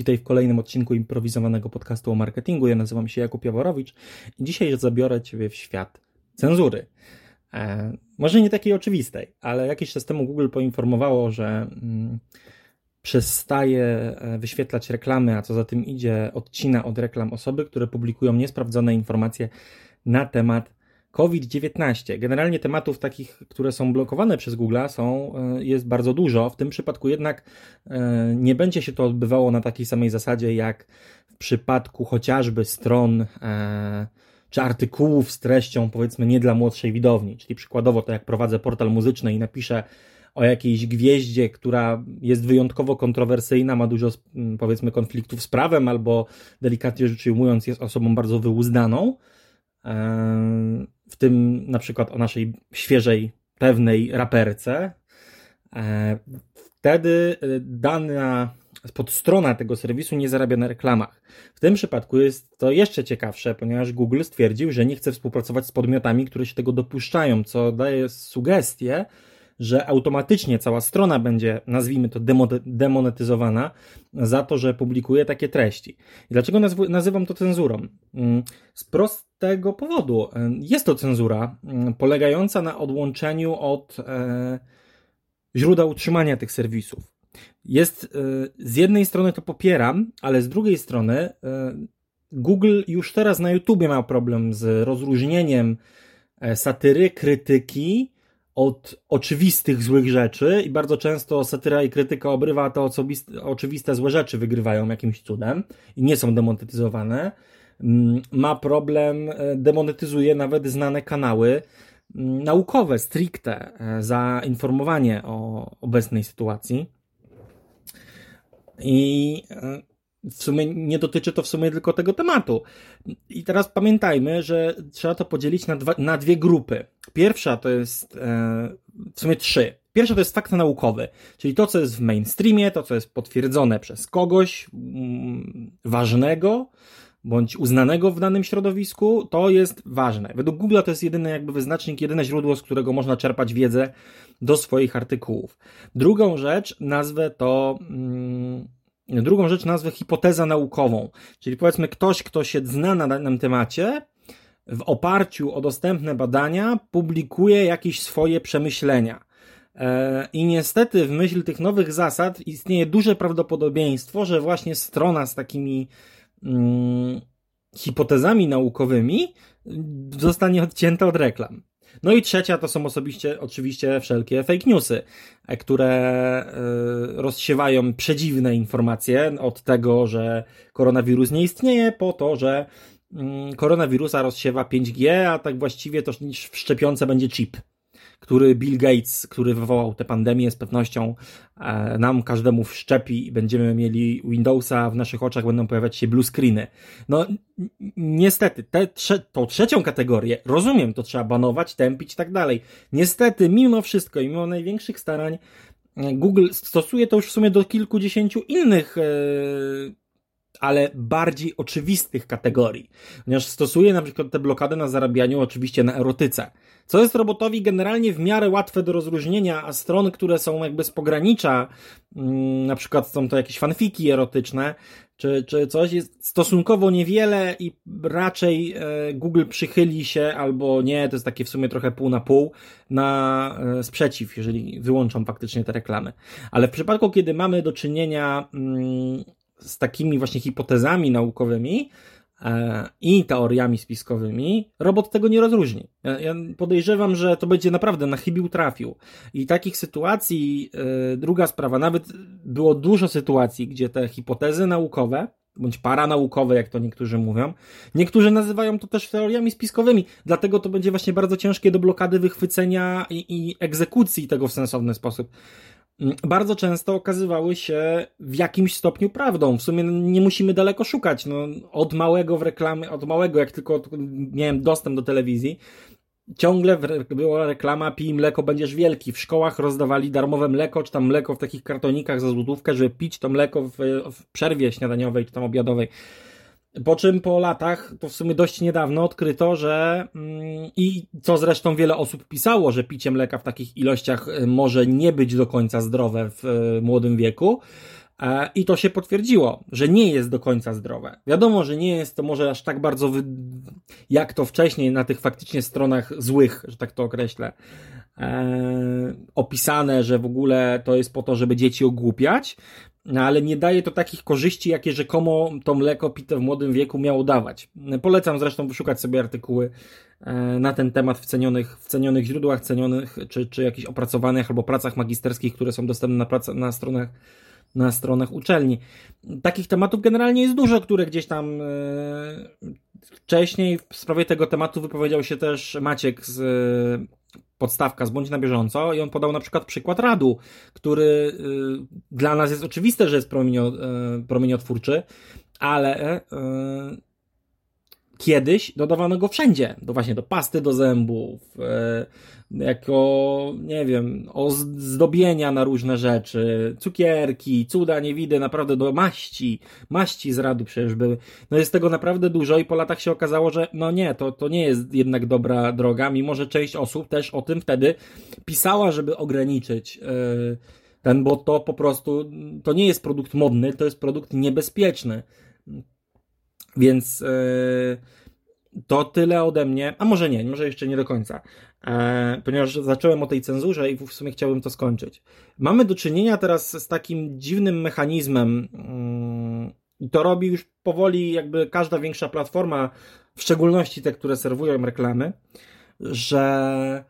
Witaj w kolejnym odcinku improwizowanego podcastu o marketingu. Ja nazywam się Jakub Jaworowicz i dzisiaj zabiorę Ciebie w świat cenzury. E, może nie takiej oczywistej, ale jakiś czas temu Google poinformowało, że mm, przestaje e, wyświetlać reklamy, a co za tym idzie, odcina od reklam osoby, które publikują niesprawdzone informacje na temat COVID-19. Generalnie tematów takich, które są blokowane przez Google, są, e, jest bardzo dużo. W tym przypadku jednak e, nie będzie się to odbywało na takiej samej zasadzie jak w przypadku chociażby stron e, czy artykułów z treścią, powiedzmy, nie dla młodszej widowni. Czyli przykładowo, to jak prowadzę portal muzyczny i napiszę o jakiejś gwieździe, która jest wyjątkowo kontrowersyjna, ma dużo, powiedzmy, konfliktów z prawem, albo delikatnie rzecz ujmując, jest osobą bardzo wyuzdaną w tym na przykład o naszej świeżej, pewnej raperce, e, wtedy e, dana podstrona tego serwisu nie zarabia na reklamach. W tym przypadku jest to jeszcze ciekawsze, ponieważ Google stwierdził, że nie chce współpracować z podmiotami, które się tego dopuszczają, co daje sugestię, że automatycznie cała strona będzie, nazwijmy to, demonetyzowana za to, że publikuje takie treści. I dlaczego nazywam to cenzurą? Mm, z prostego powodu. Jest to cenzura mm, polegająca na odłączeniu od e, źródła utrzymania tych serwisów. Jest, e, z jednej strony to popieram, ale z drugiej strony e, Google już teraz na YouTubie ma problem z rozróżnieniem satyry, krytyki od oczywistych złych rzeczy i bardzo często satyra i krytyka obrywa te oczywiste złe rzeczy wygrywają jakimś cudem i nie są demonetyzowane. Mm, ma problem, e, demonetyzuje nawet znane kanały mm, naukowe, stricte, e, za informowanie o obecnej sytuacji. I e, w sumie nie dotyczy to w sumie tylko tego tematu. I teraz pamiętajmy, że trzeba to podzielić na, dwa, na dwie grupy. Pierwsza to jest e, w sumie trzy. Pierwsza to jest fakt naukowy, czyli to, co jest w mainstreamie, to, co jest potwierdzone przez kogoś mm, ważnego bądź uznanego w danym środowisku, to jest ważne. Według Google to jest jedyny jakby wyznacznik, jedyne źródło, z którego można czerpać wiedzę do swoich artykułów. Drugą rzecz, nazwę to. Mm, Drugą rzecz nazwę hipoteza naukową, czyli powiedzmy ktoś, kto się zna na danym temacie, w oparciu o dostępne badania publikuje jakieś swoje przemyślenia. E, I niestety, w myśl tych nowych zasad, istnieje duże prawdopodobieństwo, że właśnie strona z takimi hmm, hipotezami naukowymi zostanie odcięta od reklam. No i trzecia to są osobiście, oczywiście wszelkie fake newsy, e, które e, rozsiewają przedziwne informacje od tego, że koronawirus nie istnieje, po to, że mm, koronawirusa rozsiewa 5G, a tak właściwie to w szczepionce będzie chip który Bill Gates, który wywołał tę pandemię, z pewnością e, nam każdemu wszczepi i będziemy mieli Windowsa, w naszych oczach będą pojawiać się blue screeny. No, niestety, tę trze tą trzecią kategorię, rozumiem, to trzeba banować, tępić i tak dalej. Niestety, mimo wszystko i mimo największych starań, e, Google stosuje to już w sumie do kilkudziesięciu innych e, ale bardziej oczywistych kategorii. Ponieważ stosuje na przykład te blokady na zarabianiu oczywiście na erotyce. Co jest robotowi generalnie w miarę łatwe do rozróżnienia, a stron, które są jakby z pogranicza, mm, na przykład są to jakieś fanfiki erotyczne, czy, czy coś, jest stosunkowo niewiele i raczej e, Google przychyli się albo nie, to jest takie w sumie trochę pół na pół, na e, sprzeciw, jeżeli wyłączą faktycznie te reklamy. Ale w przypadku, kiedy mamy do czynienia mm, z takimi właśnie hipotezami naukowymi e, i teoriami spiskowymi, robot tego nie rozróżni. Ja podejrzewam, że to będzie naprawdę na chybił trafił. I takich sytuacji, e, druga sprawa, nawet było dużo sytuacji, gdzie te hipotezy naukowe, bądź paranaukowe, jak to niektórzy mówią. Niektórzy nazywają to też teoriami spiskowymi, dlatego to będzie właśnie bardzo ciężkie do blokady wychwycenia i, i egzekucji tego w sensowny sposób. Mm, bardzo często okazywały się w jakimś stopniu prawdą. W sumie nie musimy daleko szukać. No, od małego w reklamie, od małego, jak tylko miałem dostęp do telewizji, ciągle była reklama pij mleko, będziesz wielki. W szkołach rozdawali darmowe mleko, czy tam mleko w takich kartonikach za złotówkę, żeby pić to mleko w, w przerwie śniadaniowej, czy tam obiadowej. Po czym po latach, to w sumie dość niedawno, odkryto, że mm, i co zresztą wiele osób pisało, że picie mleka w takich ilościach y, może nie być do końca zdrowe w y, młodym wieku, E, I to się potwierdziło, że nie jest do końca zdrowe. Wiadomo, że nie jest to może aż tak bardzo, wy... jak to wcześniej na tych faktycznie stronach złych, że tak to określę, e, opisane, że w ogóle to jest po to, żeby dzieci ogłupiać, no, ale nie daje to takich korzyści, jakie rzekomo to mleko pite w młodym wieku miało dawać. Polecam zresztą wyszukać sobie artykuły e, na ten temat w cenionych, w cenionych źródłach, cenionych czy, czy jakichś opracowanych albo pracach magisterskich, które są dostępne na, na stronach na stronach uczelni. Takich tematów generalnie jest dużo, które gdzieś tam e, wcześniej w sprawie tego tematu wypowiedział się też Maciek z podstawka z Bądź na bieżąco i on podał na przykład przykład Radu, który y, dla nas jest oczywiste, że jest promienio, y, promieniotwórczy, ale y, kiedyś dodawano go wszędzie, do właśnie do pasty do zębów, jako, nie wiem, ozdobienia na różne rzeczy, cukierki, cuda niewidy, naprawdę do maści, maści z radu przecież były. No jest tego naprawdę dużo i po latach się okazało, że no nie, to, to nie jest jednak dobra droga, mimo że część osób też o tym wtedy pisała, żeby ograniczyć yy, ten, bo to po prostu, to nie jest produkt modny, to jest produkt niebezpieczny. Więc yy, to tyle ode mnie, a może nie, może jeszcze nie do końca e, ponieważ zacząłem o tej cenzurze i w sumie chciałbym to skończyć. Mamy do czynienia teraz z takim dziwnym mechanizmem, i to robi już powoli jakby każda większa platforma, w szczególności te, które serwują reklamy, że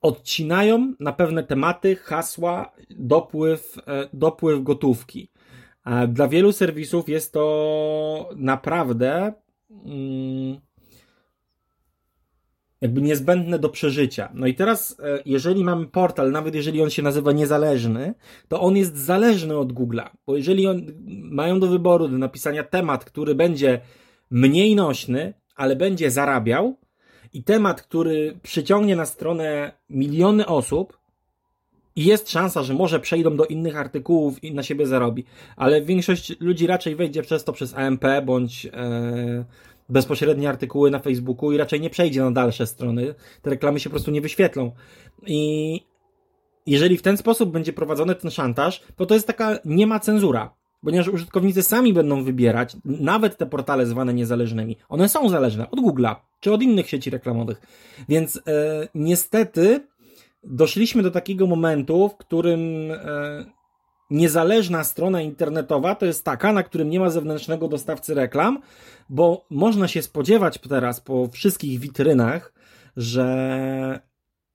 odcinają na pewne tematy, hasła, dopływ, e, dopływ gotówki. Dla wielu serwisów jest to naprawdę mm, jakby niezbędne do przeżycia. No i teraz, e, jeżeli mamy portal, nawet jeżeli on się nazywa niezależny, to on jest zależny od Google'a, bo jeżeli on, mają do wyboru do napisania temat, który będzie mniej nośny, ale będzie zarabiał i temat, który przyciągnie na stronę miliony osób i jest szansa, że może przejdą do innych artykułów i na siebie zarobi, ale większość ludzi raczej wejdzie przez to przez AMP bądź e, bezpośrednie artykuły na Facebooku i raczej nie przejdzie na dalsze strony. Te reklamy się po prostu nie wyświetlą. I jeżeli w ten sposób będzie prowadzony ten szantaż, to to jest taka nie ma cenzura. Ponieważ użytkownicy sami będą wybierać, nawet te portale zwane niezależnymi. One są zależne od Google'a czy od innych sieci reklamowych. Więc e, niestety doszliśmy do takiego momentu, w którym e, niezależna strona internetowa to jest taka, na którym nie ma zewnętrznego dostawcy reklam, bo można się spodziewać teraz po wszystkich witrynach, że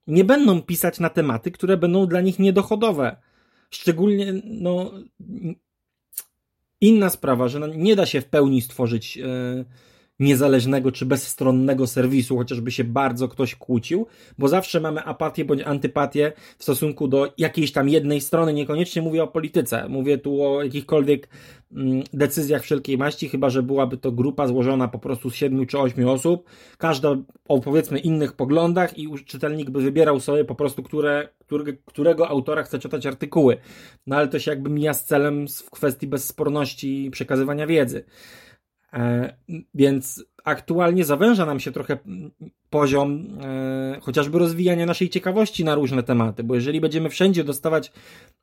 nie będą pisać na tematy, które będą dla nich niedochodowe. Szczególnie, no, inna sprawa, że no, nie da się w pełni stworzyć. Yy, niezależnego czy bezstronnego serwisu, chociażby się bardzo ktoś kłócił, bo zawsze mamy apatię bądź antypatię w stosunku do jakiejś tam jednej strony. Niekoniecznie mówię o polityce, mówię tu o jakichkolwiek mm, decyzjach wszelkiej maści, chyba że byłaby to grupa złożona po prostu z siedmiu czy ośmiu osób, każda o powiedzmy innych poglądach i czytelnik by wybierał sobie po prostu, które, które, którego autora chce czytać artykuły. No ale to się jakby mija z celem w kwestii bezsporności przekazywania wiedzy. E, więc aktualnie zawęża nam się trochę poziom e, chociażby rozwijania naszej ciekawości na różne tematy, bo jeżeli będziemy wszędzie dostawać,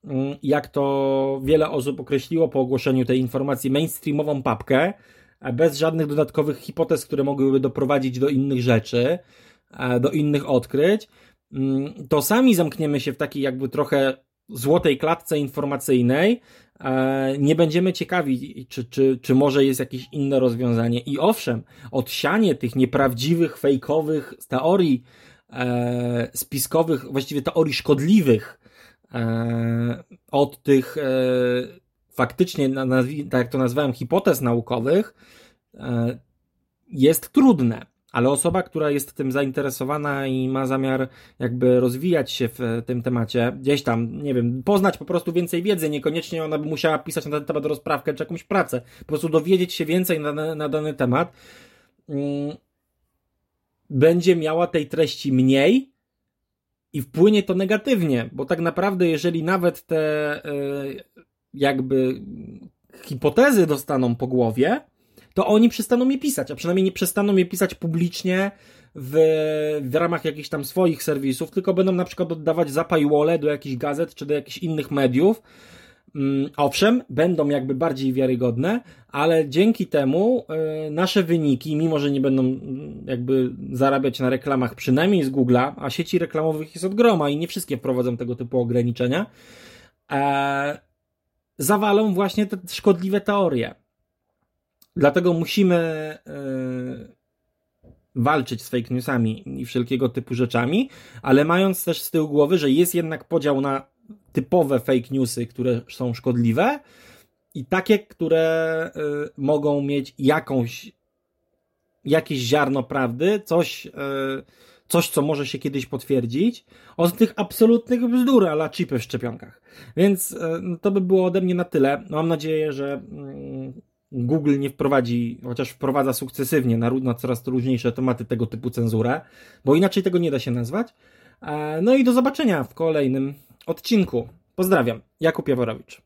mm, jak to wiele osób określiło po ogłoszeniu tej informacji, mainstreamową papkę, bez żadnych dodatkowych hipotez, które mogłyby doprowadzić do innych rzeczy, e, do innych odkryć, mm, to sami zamkniemy się w takiej jakby trochę złotej klatce informacyjnej, E, nie będziemy ciekawi, czy, czy, czy może jest jakieś inne rozwiązanie. I owszem, odsianie tych nieprawdziwych, fejkowych teorii e, spiskowych, właściwie teorii szkodliwych e, od tych e, faktycznie, tak jak to nazwałem, hipotez naukowych, e, jest trudne ale osoba, która jest tym zainteresowana i ma zamiar jakby rozwijać się w tym temacie, gdzieś tam, nie wiem, poznać po prostu więcej wiedzy, niekoniecznie ona by musiała pisać na ten temat rozprawkę czy jakąś pracę, po prostu dowiedzieć się więcej na, na dany temat, mm, będzie miała tej treści mniej i wpłynie to negatywnie, bo tak naprawdę, jeżeli nawet te y, jakby hipotezy dostaną po głowie, to oni przestaną je pisać, a przynajmniej nie przestaną je pisać publicznie w, w ramach jakichś tam swoich serwisów, tylko będą na przykład oddawać za do jakichś gazet czy do jakichś innych mediów. Mm, owszem, będą jakby bardziej wiarygodne, ale dzięki temu y, nasze wyniki, mimo że nie będą mm, jakby zarabiać na reklamach, przynajmniej z Google'a, a sieci reklamowych jest od groma i nie wszystkie wprowadzą tego typu ograniczenia, e, zawalą właśnie te szkodliwe teorie. Dlatego musimy yy, walczyć z fake newsami i wszelkiego typu rzeczami, ale mając też z tyłu głowy, że jest jednak podział na typowe fake newsy, które są szkodliwe i takie, które yy, mogą mieć jakąś jakieś ziarno prawdy, coś, yy, coś, co może się kiedyś potwierdzić, od tych absolutnych bzdur, ala chipy w szczepionkach. Więc no to by było ode mnie na tyle. Mam nadzieję, że mm, Google nie wprowadzi, chociaż wprowadza sukcesywnie na, na coraz różniejsze tematy tego typu cenzurę, bo inaczej tego nie da się nazwać. E, no i do zobaczenia w kolejnym odcinku. Pozdrawiam, Jakub Jaworowicz.